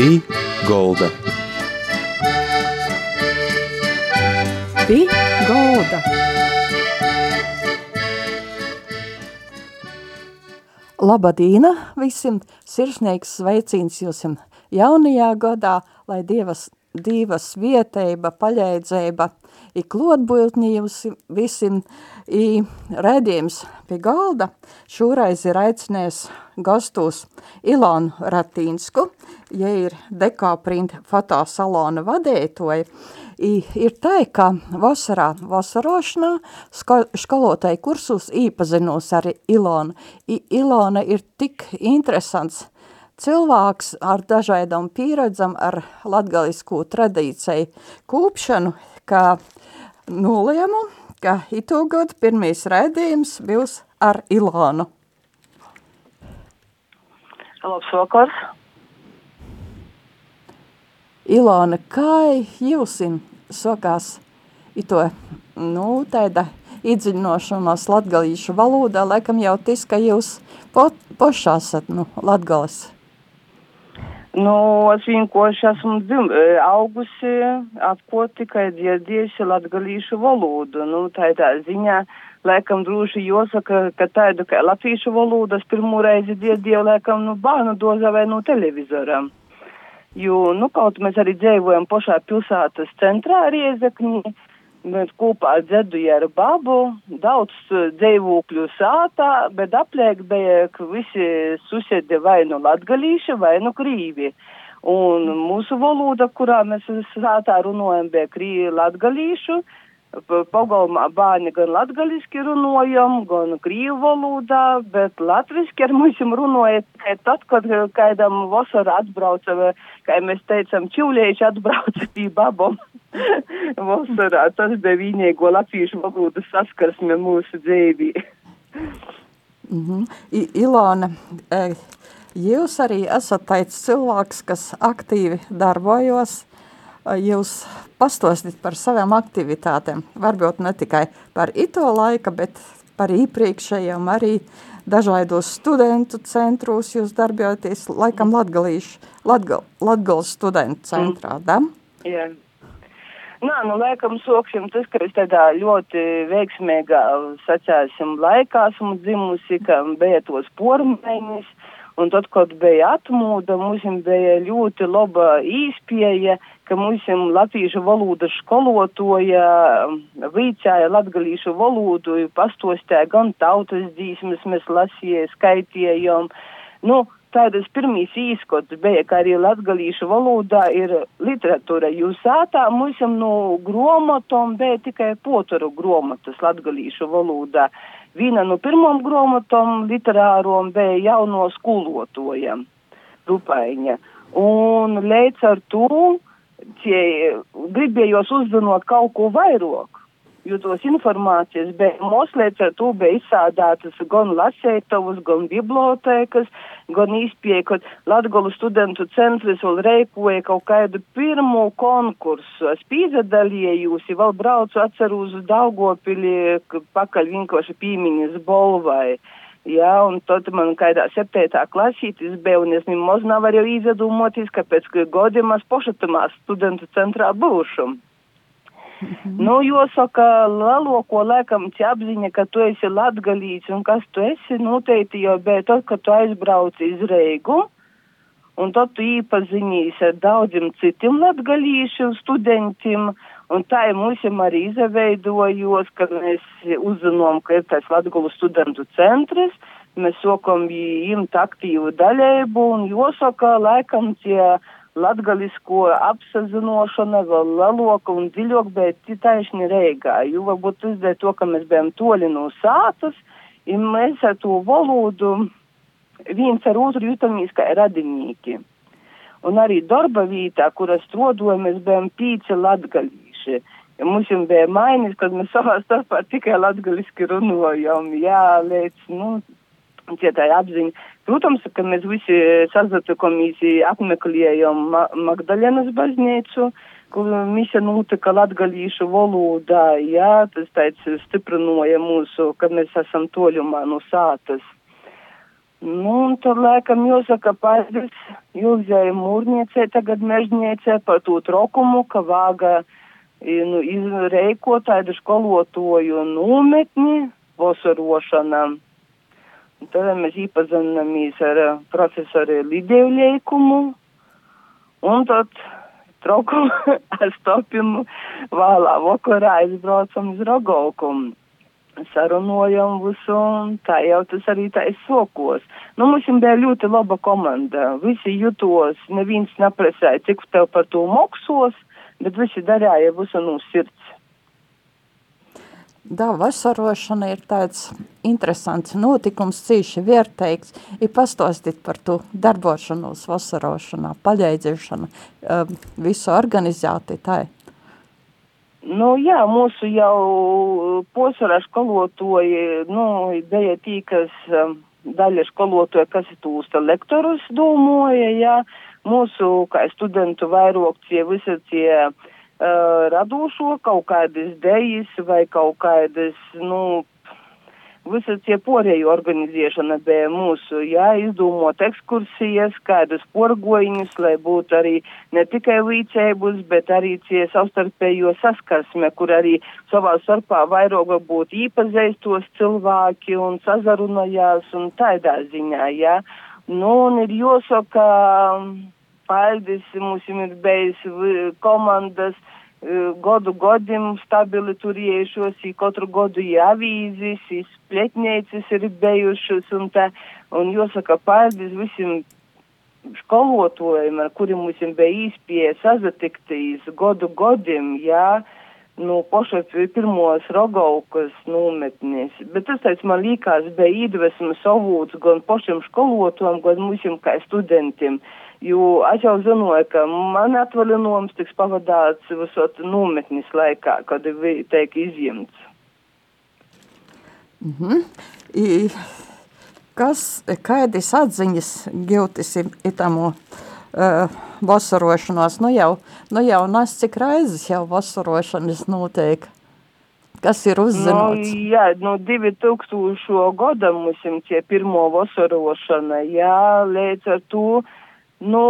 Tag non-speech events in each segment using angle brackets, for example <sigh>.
Pī Golda. Pī Golda. Labadīna visiem, sirsnīgs sveicīns jūsim jaunajā gadā, lai Dievas, Dievas vieteiba, paļēdzēba, i klotbūtņi jums visiem, i redzījums pie galda. Šoreiz ir aicinājis gastos Ilonu Ratīnsku, ja ir dekāprint fotosalona vadētoja, ir tā, ka vasarā vasarošanā ska, skolotāji kursus īpazinos ar Ilonu. I, Ilona ir tik interesants cilvēks ar dažādām pieredzam, ar latgalisku tradīciju kūpšanu, ka nolēmu, ka itogod pirmīs raidījums būs ar Ilonu. Labs vakars! Ilona, kā jūsim sokās ito, nu, tāda izdziļinošanās latgalīšu valodā, laikam jau tis, ka jūs po, pošā esat, nu, latgalis. Nu, es vienkārši esmu dzim, augusi, apko tikai dziedieši latgalīšu valodu. Nu, tādā ziņā, laikam droši jāsaka, ka tādu kā latviešu valodas pirmo reizi dziedēju, laikam, nu, bērnu dozā vai no televizora. Jo, nu, kaut mēs arī dzīvojam pašā pilsētas centrā Riezekņī, mēs kopā dzedu ar babu, daudz dzīvokļu sātā, bet apliek bija, visi susēdi vai nu latgalīši, vai nu krīvi. Un mūsu valoda, kurā mēs sātā runājam, bija krīvi latgalīšu, pagalmā bērni gan latgaliski runājam, gan krīvu valodā, bet latviski ar mums runāja tad, kad kādam vasarā atbrauca, kā mēs teicam, čivlieši atbrauca <laughs> pie babom. <laughs> vasarā tas bija vienīgo latviešu valodas saskarsme mūsu dzīvī. mm -hmm. I, Ilona, e, jūs arī esat tāds cilvēks, kas aktīvi darbojos jūs pastostit par savām aktivitātēm. Varbūt ne tikai par ito laika, bet par iepriekšējiem arī dažādos studentu centros jūs darbojaties, laikam latgalīšu, latgal, latgals studentu centrā, mm. da? Jā. Nā, nu, laikam sokšam tas, ka es tādā ļoti veiksmīgā, sacāsim, laikā esmu dzimusi, ka bija tos pormaiņas, Un tad, kad bija atmūda, mums bija ļoti laba īspēja, ka mums latviešu valodas skolotoja vīcāja latgalīšu valodu, pastostāja gan tautas dzīsmes, mēs lasīja, skaitījām. Nu, tādas pirmīs īskots bija, ka arī latgalīšu valodā ir literatūra. Jūs sātā mums no gromotom bija tikai potaru gromotas latgalīšu valodā. Viena no pirmām grāmatām literārom bija jauno skolotojam, Rupaiņa. Un līdz ar to gribējos uzzinot kaut ko vairāk jo tos informācijas bija moslēts ar to bija izsādātas gan lasētavas, gan bibliotēkas, gan izpieja, ka Latgolu studentu centrs vēl reikoja kaut kādu pirmo konkursu. Es pīzadalījos, vēl braucu atceru uz Daugopili, pakaļ vienkārši pīmiņas bolvai. Jā, un tad man kādā septētā klasītis bija, un es nemaz nevaru izdomāties, kāpēc godiem es pošatamā studentu centrā būšu. Mhm. Nu, jāsaka, lielāko laikam apziņa, ka tu esi latgalīts un kas tu esi, noteikti jau bija tad, kad tu aizbrauci iz Reigu. Un tad tu īpaziņīs ar daudziem citiem latgalīšu studentiem, un tā ir mums arī izveidojos, kad mēs uzzinām, ka ir tāds latgalu studentu centrs, mēs sokam imt aktīvu daļēbu, un jāsaka, laikam tie latgalisko apsazinošana vēl laloka un dziļāk, bet taisni reigā, jo varbūt tas dēļ to, ka mēs bijām toļi no sātas, un mēs ar to valodu viens ar otru jutamies kā radinīki. Un arī darba vietā, kur es strodoju, mēs bijām pīci latgalīši. Ja mums bija mainis, kad mēs savā starpā tikai latgaliski runājam, jā, līdz, nu, tie tā apziņa. Protams, ka mēs visi sazatokamies, apmeklējam Ma Magdalenas baznīcu, kur misija notika latgalīšu valodā, jā, tas tāds stiprinoja mūsu, ka mēs esam toļumā no sātas. Nu, tad, laikam, jāsaka paldies Julzai Mūrniecei, tagad mežniecei par to trokumu, ka vāga nu, izreiko tādu skolotoju nometni vasarošana. Tad mēs iepazināmies ar profesoru Lidiju Ļeikumu, un tad trokumu <laughs> ar stopimu vēlā vakarā aizbraucam uz Rogovkumu sarunojam visu, un tā jau tas arī tā ir sokos. Nu, mums bija ļoti laba komanda. Visi jutos, neviens neprasēja, cik tev par to moksos, bet visi darīja visu no sirds. Da, vasarošana ir tāds interesants notikums, cīši vērteiks. Ir pastostīt par to darbošanos vasarošanā, paļaidzēšana, visu organizēti tā ir. Nu, jā, mūsu jau posarā skolotoji, nu, bija tī, kas um, daļa skolotoja, kas tūsta lektorus domāja, jā, mūsu, studentu vairokcie, visi tie uh, radošo kaut kādas dejas vai kaut kādas, nu, visa tie porēju organizēšana bija mūsu, jā, izdomot ekskursijas, kādus porgoņus, lai būtu arī ne tikai līdzēbus, bet arī tie savstarpējo saskarsme, kur arī savā starpā vairāk būtu īpazīstos cilvēki un sazarunājās un tādā ziņā, jā. Nu, un ir jāsaka, paldies, mums ir bijis komandas, godu godim stabili turējušos, katru godu ir avīzes, spletnēcis ir bijušas un tā, un jāsaka paldies visiem skolotājiem, ar kuriem mums bija īspēja sazatiktīs godu godim, jā, nu, paša pirmos rogaukas nometnēs. Bet tas, tāds man līkās, bija iedvesmas avūts gan pašiem skolotājiem, gan mums kā studentiem. Jo es jau zināju, ka man atvaļinājums tiks pavadāts visot nometnis laikā, kad bija teik izjemts. Mm -hmm. I, kas, kādas atziņas giltis itamo uh, vasarošanos? Nu jau, nu jau nes cik raizes jau vasarošanas notiek. Kas ir uzzināts? Nu, jā, no 2000 gada mums ir pirmo vasarošana, jā, līdz ar to Nu,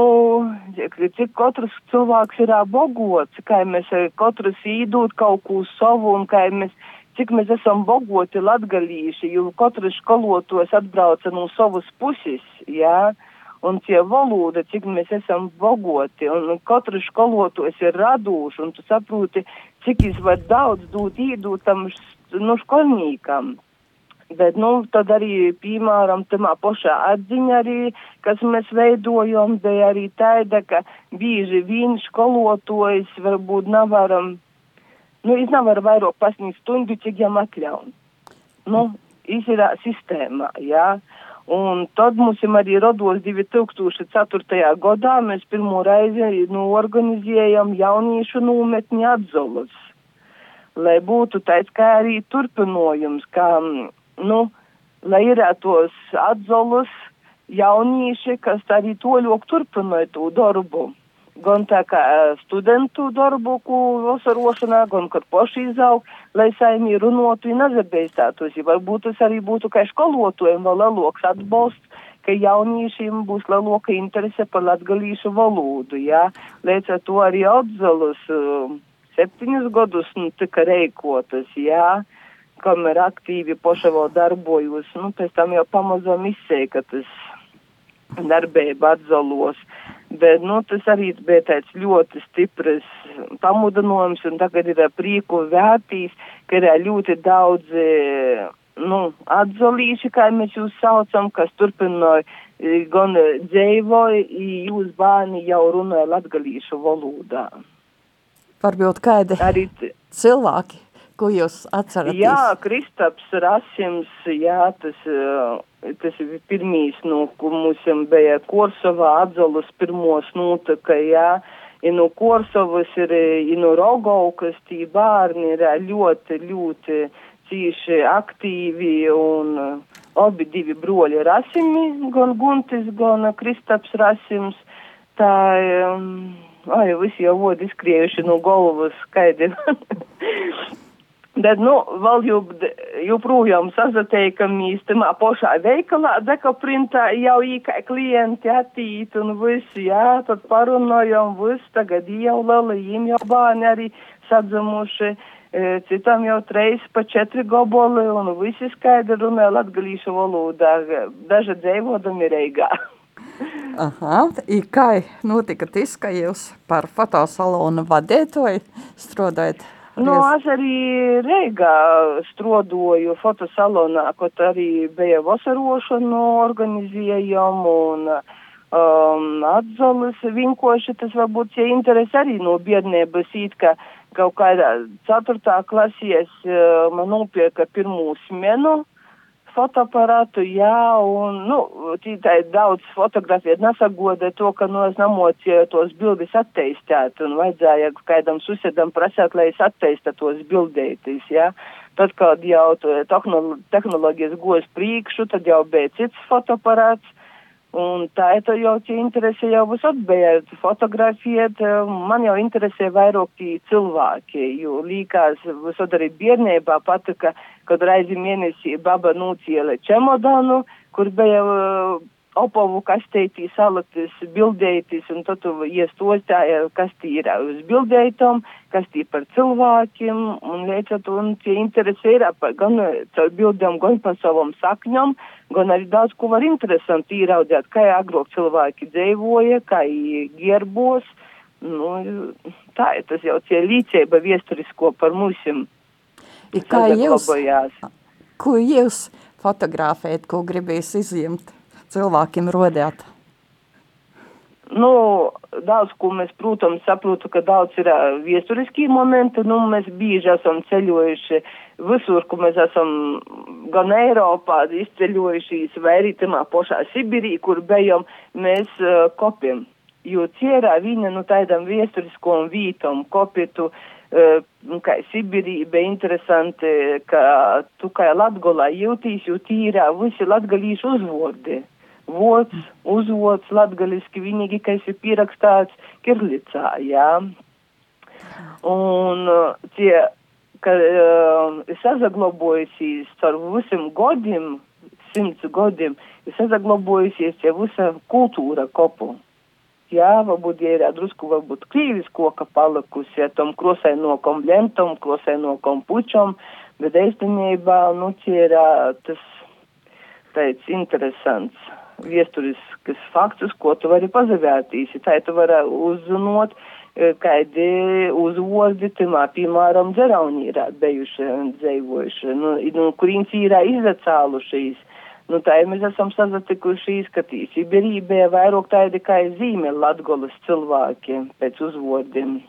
cik katrs cilvēks ir bogots, kā mēs katrs īdūt kaut ko savu un kā mēs, cik mēs esam bogoti latgalīši, jo katrs skolotos atbrauca no savas puses, jā, un tie valoda, cik mēs esam bogoti, un katrs skolotos ir radūši, un tu saproti, cik viņš var daudz dūt īdūt tam, nu, skolnīkam. Bet, nu, tad arī, piemēram, tamā pašā atziņa arī, kas mēs veidojam, bija arī tāda, ka bieži vien skolotājs varbūt nevaram, nu, es nevaru vairāk pasniegt stundu, cik jām atļaun. Nu, ir sistēmā, jā. Un tad mums arī rados 2004. gadā, mēs pirmo reizi, nu, organizējam jauniešu nometni atzolas lai būtu tāds kā arī turpinājums, kā nu, lai ir tos atzolus jaunieši, kas arī to ļoti turpināja to darbu. Gan tā kā studentu darbu, ko vasarošanā, gan kad paši izaug, lai saimī runotu un nezabēstātos. Varbūt tas arī būtu kā skolotājiem vēl lielāks atbalsts, ka jauniešiem būs lielāka interese par latgalīšu valodu, jā. Līdz ar to arī atzolus uh, septiņus gadus nu, tika reikotas, jā kamēr aktīvi pošavo darbojos, nu, pēc tam jau pamazām izsēja, ka tas darbība atzalos. Bet, nu, tas arī bija tāds ļoti stiprs pamudinājums, un tagad ir prieku vērtīs, ka ir ļoti daudz, nu, atzalīši, kā mēs jūs saucam, kas turpināja gan dzēvoja, jūs bērni jau runāja latgalīšu valodā. Varbūt kādi arī cilvēki ko jūs atceraties? Jā, Kristaps Rasims, jā, tas, tas ir pirmīs, nu, mums bija Korsovā atzalas pirmos notaka, jā, ja no Korsovas ir, ja no Rogaukas, tī bērni ir ļoti, ļoti cīši aktīvi un abi divi broļi Rasimi, gan Guntis, gan Kristaps Rasims, tā, um, ai, visi jau vodi skriejuši no galvas, skaidri. <laughs> Bet, nu, vēl jau, joprojām sazatiekamies tamā pašā veikalā, dekaprintā jau īkai klienti attīt un viss, jā, tad parunājam viss, tagad jau lelajiem jau bērni arī sadzamuši, e, citam jau treis pa četri goboli un visi skaidri runāja latgalīšu valodā, daži dzēvodami Reigā. <laughs> Aha, i kā notika tas, ka jūs par fotosalonu vadētoju strādājat Nu, es arī Reigā strodoju fotosalonā, kaut arī bija vasarošanu organizējam un um, atzolis vinkoši, tas varbūt ja interesi arī no biednības īt, ka kaut kādā ceturtā klasies uh, man nopirka pirmū smenu fotoaparātu, jā, un, nu, tītai daudz fotografēt nesagoda to, ka, nu, es namocīju tos bildes atteistēt, un vajadzēja kādam susedam prasēt, lai es atteista tos bildētis, jā. Tad, kad jau tehnoloģijas gojas priekšu, tad jau bija cits fotoaparāts, Un tā ir jau tie interesi jau būs atbērt, fotografiet, man jau interesē vairāk tie cilvēki, jo līkās, visot arī biernībā patika, kad reizi mēnesī baba nūciela čemodanu, kur bija uh, opovu kastētī salatis, bildētis, un tad tu iestostāja, kas tī ir uz bildētom, kas tī par cilvēkiem, un liecot, un tie interesi ir gan caur bildēm, gan par savam sakņom, gan arī daudz ko var interesanti īraudēt, kā agrāk cilvēki dzīvoja, kā gerbos. Nu, tā ir tas jau tie līdzība viesturisko par mūsim. Kā jūs, ko jūs fotografēt, ko gribīs izņemt cilvēkiem rodēt? Nu, daudz, ko mēs, protams, saprotu, ka daudz ir viesturiski momenti, nu, mēs bieži esam ceļojuši visur, kur mēs esam gan Eiropā izceļojušies, vai arī tamā pašā Sibirī, kur bijām, mēs uh, kopiem. Jo cierā viņa, nu, tādam viesturiskam vītam, kopitu, uh, kā Sibirī, bija interesanti, ka tu kā Latgolā jūtīs, jo tīrā visi latgalīšu uzvordi vots, uzvots latgaliski vienīgi, kas ir pierakstāts kirlicā, jā. Un tie, ka uh, sazaglobojusies ar visam godiem, simts godiem, sazaglobojusies tie visa kultūra kopu. Jā, varbūt, ir drusku, varbūt krīvis koka palikusi, ja tam krosainokom lentom, krosainokom pučom, bet īstenībā, nu, tie ir tas, tāds interesants viesturiskas faktus, ko tu vari pazavērtīsi. Tā tu vari uzzinot, e, kādi uzvordi, timā, piemēram, dzerauni ir bijuši dzēvojuši, nu, nu, kurīns ir izacālušies. Nu, tā ir mēs esam sazatikuši izskatīs. Iberībā vairāk tādi kā zīme Latgolas cilvēkiem pēc uzvordiem.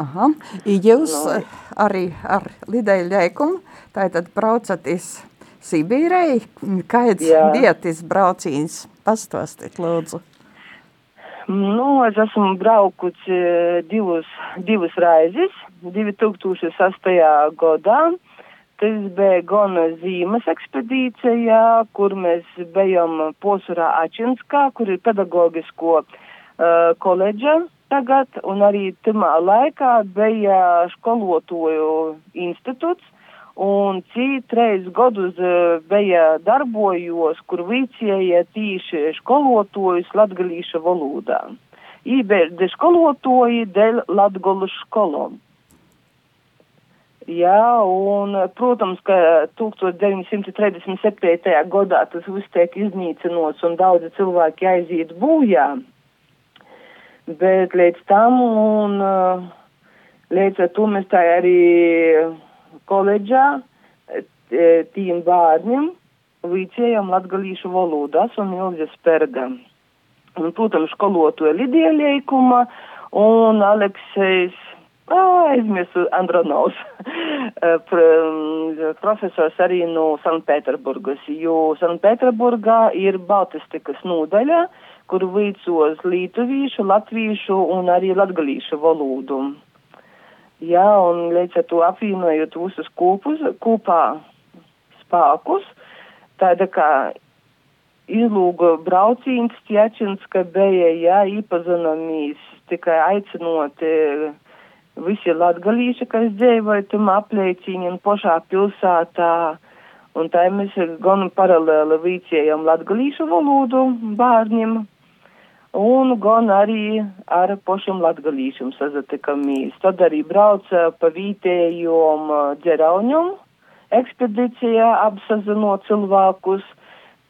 Aha, jūs no. arī ar Lidēju Ļeikumu tātad braucaties Sibīrei. Kāds vietas braucīns? Pastāstiet, lūdzu. Nu, es esmu braukusi divus, divus raizes 2008. gadā. Tas bija gan zīmes ekspedīcija, kur mēs bijām posūrā Ačinskā, kur ir pedagogisko uh, koledža tagad, un arī tamā laikā bija skolotoju institūts, un citreiz gadus e, bija darbojos, kur vicēja tīši školotājus latgalīša valodā. Ībērdi školotāji dēļ latgalu školom. Jā, un, protams, ka 1937. gadā tas viss tiek iznīcinots un daudzi cilvēki aiziet bojā. Bet līdz tam un līdz ar to mēs tā arī koledžā e, tīm bērniem vicējam latgalīšu valodas un Ilzes Perga. Un, protams, skolotoja Lidija Leikuma un Aleksejs, aizmirsu Andronovs, <laughs> e, profesors arī no Sanpēterburgas, jo Sanpēterburgā ir Baltistikas nodaļa, kur vicos lietuvīšu, latvīšu un arī latgalīšu valodu. Jā, un līdz ar to apvienojot visus kopus, kopā spēkus, tāda kā izlūga braucīns Tjačins, ka bija, jā, īpazināmies tikai aicinot visi latgalīši, kas dzīvoja tam apliecīņi un pošā pilsētā, un tā mēs gan paralēli vīcējam latgalīšu valodu bērniem, un gan arī ar pošiem latgalīšiem sazatikamies. Tad arī brauca pa vītējom dzerauņom ekspedīcijā apsazinot cilvēkus,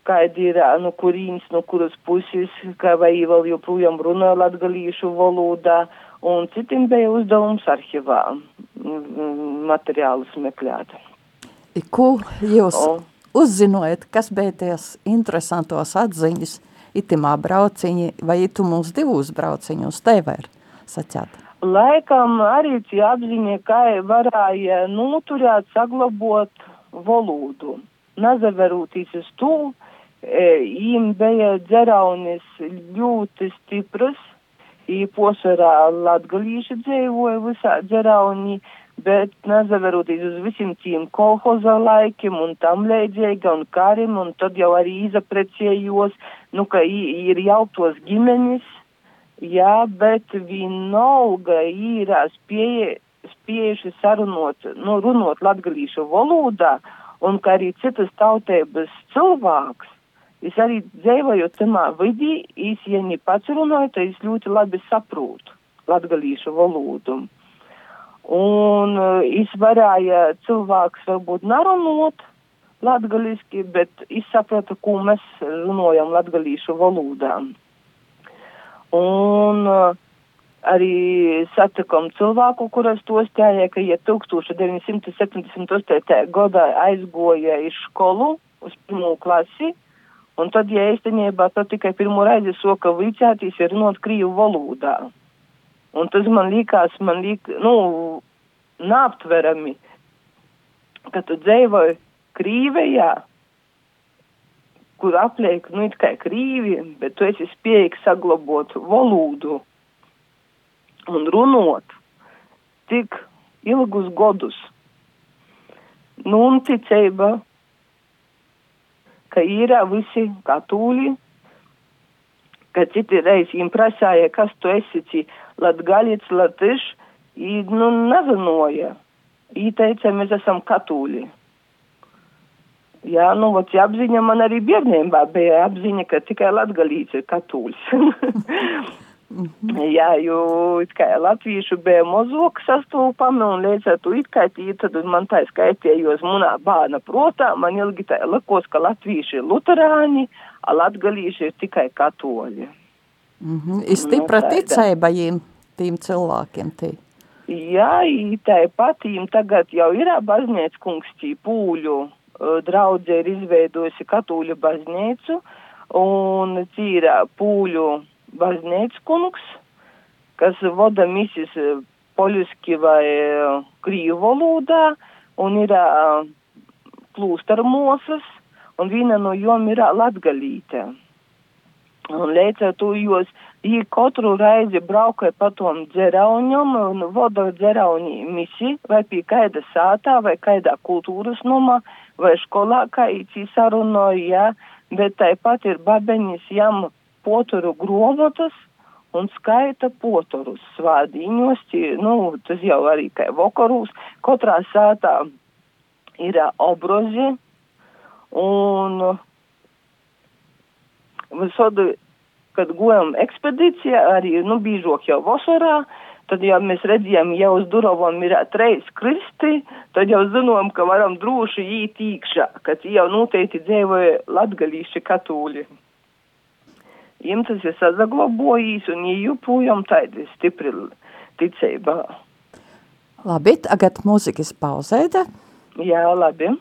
kādi ir, no kurīns, no kuras puses, kā vai vēl joprojām runā latgalīšu valodā, un citiem bija uzdevums arhivā materiālus meklēt. Ko jūs o. uzzinojat, kas bija tās interesantos atziņas itimā brauciņi vai itu mūs divus brauciņus tev ir sacēt? Laikam arī tie apziņa, kā varēja noturēt, saglabot valodu. Nazaverūtīs uz to, Им bija dzeraunis ļoti stipras, īposarā latgalīši dzīvoja visā dzeraunī, bet nezaveroties uz visiem tiem kolhoza laikiem un tam līdzīgi un karim, un tad jau arī izaprecējos, nu, ka ir jau tos ģimenes, jā, bet vienalga ir spēja, spējuši sarunot, nu, runot latgalīšu valodā, un ka arī citas tautības cilvēks Es arī dzīvoju tamā vidī, es, ja ne pats runāju, tad es ļoti labi saprotu latgalīšu valodu. Un es varēju cilvēks varbūt narunot latgaliski, bet es sapratu, ko mēs runājam latgalīšu valodā. Un uh, arī satikam cilvēku, kuras to stājā, ka ja 1978. gadā aizgoja iz skolu uz pirmo klasi, Un tad, ja īstenībā tad tikai pirmo reizi soka vicētīs ir runāt krīvu valodā. Un tas man likās, man lik, nu, nāptverami, ka tu dzēvoji Krīvejā, kur apliek, nu, it kā krīvi, bet tu esi spējīgs saglabot valodu un runot tik ilgus godus. Nu, un ticība ka ir visi katūļi, ka citi reiz viņam prasāja, kas tu esi, ci latgaļiets, latiš, i, nu, nezinoja. Viņi teica, mēs esam katūļi. Jā, nu, vot, apziņa man arī bērnībā bija apziņa, ka tikai latgalīts ir katūļs. Mm -hmm. <laughs> Jā, jo it kā latviešu bija mazāk sastopami un līdz ar to it kā tī, tad man tā skaitījos munā bāna protā, man ilgi tā likos, ka latvieši ir luterāņi, a latgalīši ir tikai katoļi. Mm -hmm. Ir stipra nu, ticēba jīm, tīm cilvēkiem tī. Jā, tā patīm tagad jau ir baznīca kungs tī pūļu draudze ir izveidojusi katūļu baznīcu un cīra pūļu baznīcas kungs, kas vada misijas eh, poļuski vai krīvu valodā, un ir uh, plūstara mosas, un viena no jom ir latgalīte. Un līdz ar to jūs, ja katru reizi braukai pa tom dzerauņam un voda dzerauni misi, vai pie kaida sātā, vai kaidā kultūras nomā, vai skolā, kā īcī sarunoja, ja, bet tāpat ir babeņas jam potoru gromotas un skaita potorus svādiņos, nu, tas jau arī kā vokarūs, katrā sātā ir obrozi un visādi, kad gojam ekspedīcijā, arī, nu, bīžok jau vasarā, tad jau mēs redzējām, jau uz durvām ir treis kristi, tad jau zinām, ka varam droši īt īkšā, kad jau noteikti dzīvoja latgalīši katūļi jiem tas ir sazaglabojis un viņi joprojām tādi stipri ticībā. Labi, tagad mūzikas pauzēta. Jā, labi.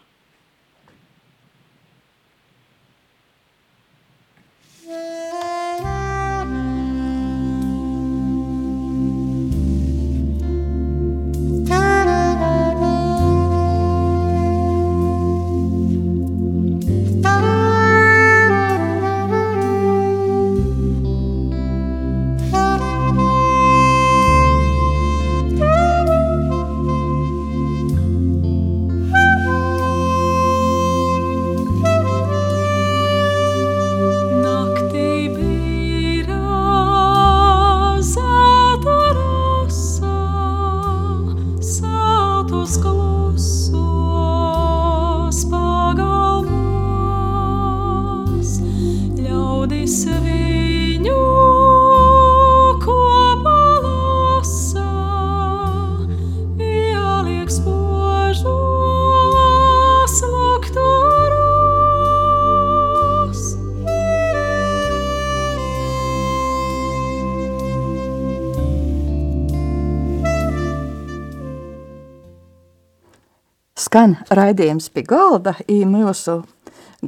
Skan raidījums pie galda, i mūsu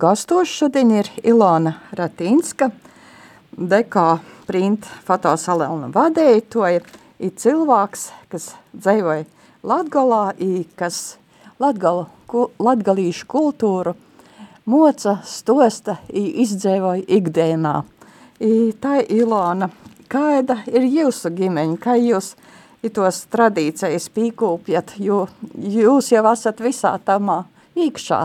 gastos šodien ir Ilona Ratīnska, dekā print fotosalēlna vadētoja, i cilvēks, kas dzīvoja Latgolā, i kas latgalu, ku, latgalīšu kultūru moca, stosta, i izdzēvoja ikdienā. I tā Ilona, kāda ir jūsu ģimeņa, kā jūs tos tradīcijas pīkūpjat, jo jūs jau esat visā tamā iekšā.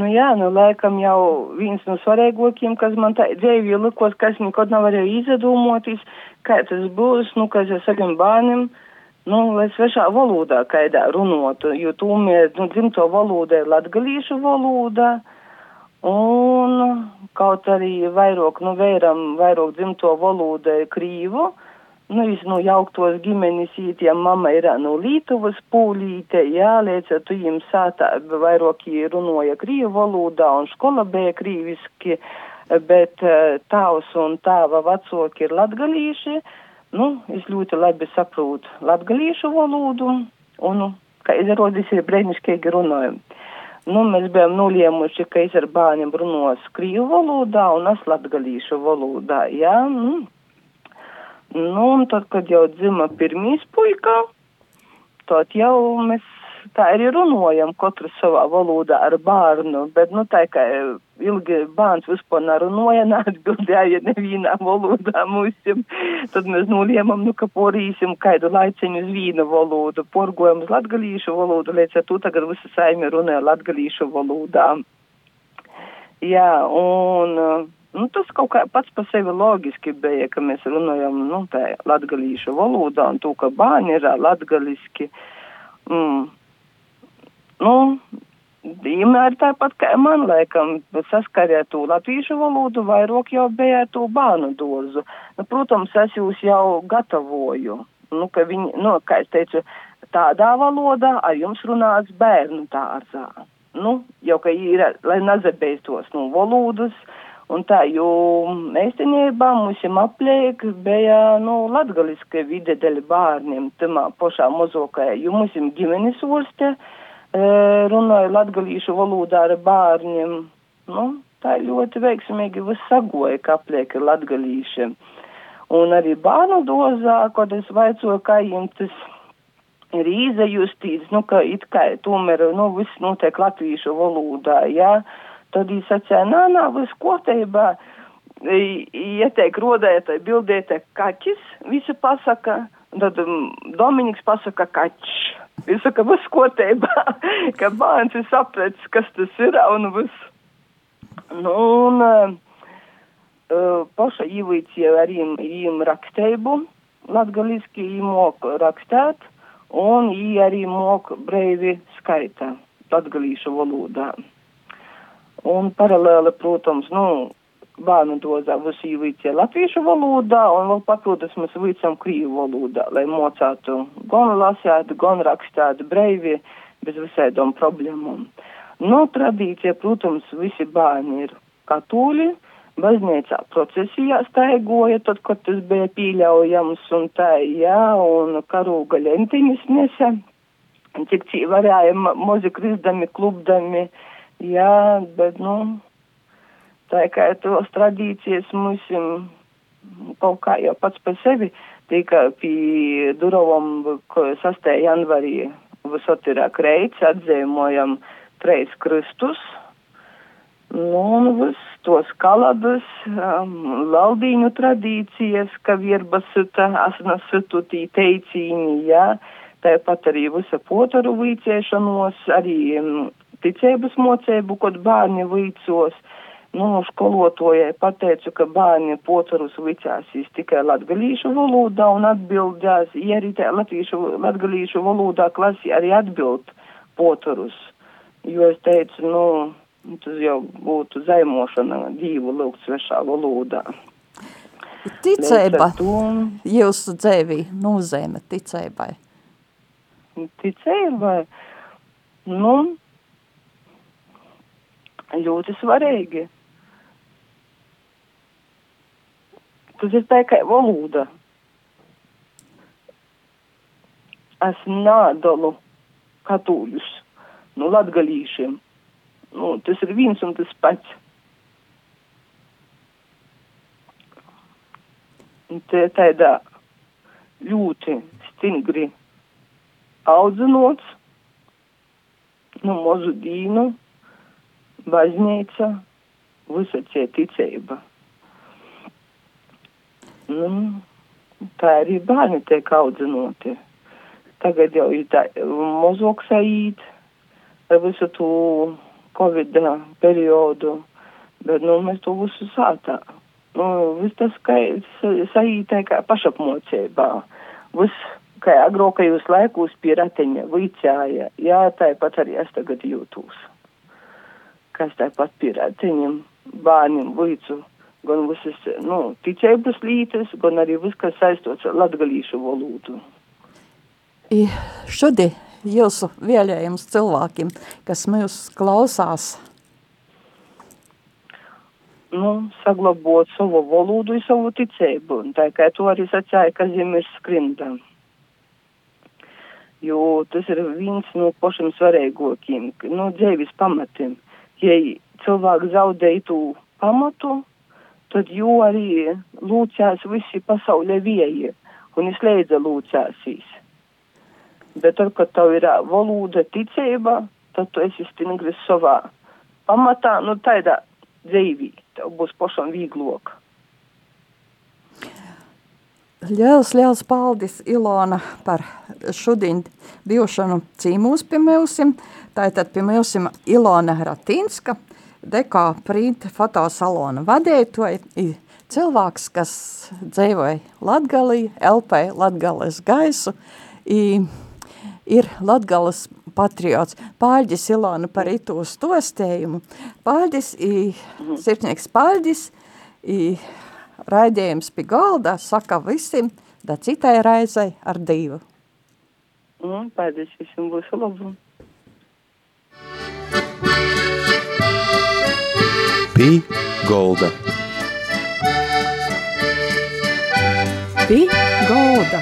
Nu jā, nu laikam jau viens no svarīgākiem, kas man tā dzīvi likos, kas nekad nav varēju izdomāties, kā tas būs, nu, kas ar saviem bērniem, nu, lai svešā valodā kaidā runotu, jo tomēr, nu, dzimto valoda ir latgalīšu valoda, un kaut arī vairāk, nu, vēram, vairāk dzimto valoda ir krīvu, nu, es, nu, jauktos ģimenes ītiem, mama ir, nu, Lītuvas pūlīte, jā, ar tu jums sātā vairāk runoja krīvu valodā, un škola bija krīviski, bet tavs un tava vecāki ir latgalīši, nu, es ļoti labi saprotu latgalīšu valodu, un, nu, kā izrādīs, ir brēnišķīgi runājumi. Nu, mēs bijām nolēmuši, ka es ar bērniem runos krīvu valodā un es latgalīšu valodā, jā, nu, Nu, un tad, kad jau dzima pirmīs puika, tad jau mēs tā arī runājam, katrs savā valodā ar bērnu, bet, nu, tā kā ilgi bērns vispār nerunāja, <laughs> neatbildēja nevienā valodā mūsim, tad mēs nolēmam, nu, ka porīsim kādu laiciņu uz vīna valodu, porgojam uz latgalīšu valodu, līdz ar to tagad visi saimi runāja latgalīšu valodā. Jā, un Nu, tas kaut kā pats par sevi loģiski bija, ka mēs runājam, nu, tā latgalīšu valodā un to, ka bāņi ir latgaliski. Mm. Nu, vienmēr tāpat kā man, laikam, saskarē to latviešu valodu, vairāk jau bija to bānu dozu. Nu, protams, es jūs jau gatavoju. Nu, ka viņi, nu, kā es teicu, tādā valodā ar jums runāts bērnu dārzā. Nu, jau ka ir, lai nazabēstos no valodas, Un tā, jo īstenībā mums apliek bija, nu, latgaliska vide dēļ bērniem, tamā pašā mozokajā, jo mums ģimenes orste e, runāja latgalīšu valodā ar bērniem. Nu, tā ļoti veiksmīgi viss sagoja, ka apliek ir latgalīši. Un arī bērnu dozā, kad es vaicoju, kā jums tas ir izajustīts, nu, ka it kā tomēr, nu, viss notiek latviešu valodā, jā. Tad viņš sacīja, nā, nā, viss kotībā. Ieteik rodētai bildētai kaķis, visi pasaka, tad um, Dominiks pasaka kaķis. Viņš saka, viss kotībā, <laughs> ka bērns ir sapratis, kas tas ir, un viss. Nu, un uh, paša īvīcija arī īm raksteibu, latgaliski īmok rakstēt, un ī arī mok breivi skaita latgalīšu valodā. Un paralēli, protams, nu, bērnu dozā līdzi latviešu valodā, un vēl papildus mēs līdzam krīvu valodā, lai mocātu gan lasētu, gan rakstātu breivi bez visādām problēmām. No tradīcija, protams, visi bērni ir katoļi, baznīcā procesijā staigoja, tad, kad tas bija pieļaujams, un tā, jā, un karūga lentiņas nesa, tik cī varēja mozi krizdami, klubdami, Jā, bet, nu, tā kā tos tradīcijas mums kaut kā jau pats par sevi tika pie durovam 6. janvarī visot ir kreits, atzīmojam treis kristus. Nu, un vis tos kalabas, um, laldīņu tradīcijas, ka virbasita, asnasitutī teicīni, jā, tāpat arī visa potaru vīciešanos, arī um, ticības mocību, kad bērni līdzos. Nu, skolotājai pateicu, ka bērni potarus licāsīs tikai latgalīšu valodā un atbildēs, ja arī tā latviešu, latgalīšu valodā klasi arī atbild potarus. Jo es teicu, nu, tas jau būtu zaimošana dīvu lūgt svešā valodā. Ticība jūsu dzēvī nozīme ticībai? Ticībai? Nu, ļoti svarīgi. Kā valoda. es nādalu katūļus no nu, latgalīšiem. Nu, tas ir viens un tas pats. Un te tādā ļoti stingri audzinots, nu, mazu dīnu, baznīca, visa tie ticība. Nu, tā arī bērni tiek audzinoti. Tagad jau ir tā mazāk saīt ar visu to Covid periodu, bet, nu, mēs to visu sātā. Nu, viss tas, ka saītē kā pašapmocībā. Viss, kā agrokajos laikos pie rateņa vicāja, jā, tāpat arī es tagad jūtos. Kas tāpat pie rateņiem, bērniem vicu, gan visas, nu, ticības lītes, gan arī viss, kas saistots ar latgalīšu valodu. Šodien jūsu vēlējums cilvēkiem, kas mūs klausās? Nu, saglabot savu valodu un savu ticību, tā kā to arī sacīja Kazimirs Skrinda. Jo tas ir viens no pašiem svarīgākiem, no dzīves pamatiem. Ja cilvēks zaudēja to pamatu, tad jau arī lūcās visi pasaulē vieji, un es leidza lūcāsīs. Bet tad, kad tev ir valoda ticība, tad tu esi stingri savā pamatā, nu tādā dzīvī, tev būs pašam vīglok. Liels, liels paldies, Ilona, par šodien bijušanu cīmūs pie mūsim. Tātad pie mūsim Ilona Ratinska, dekā print fotosalona vadētoja, cilvēks, kas dzīvoja Latgalī, LP Latgales gaisu, i ir Latgalas patriots. Pāļģis Ilona par itu stostējumu. Pāļģis, i, sirsnieks Pāļģis, i, raidījums pie galda saka visiem, da citai raizai ar divu. Mm, paldies, visiem būs labu. Pī golda. Pī golda.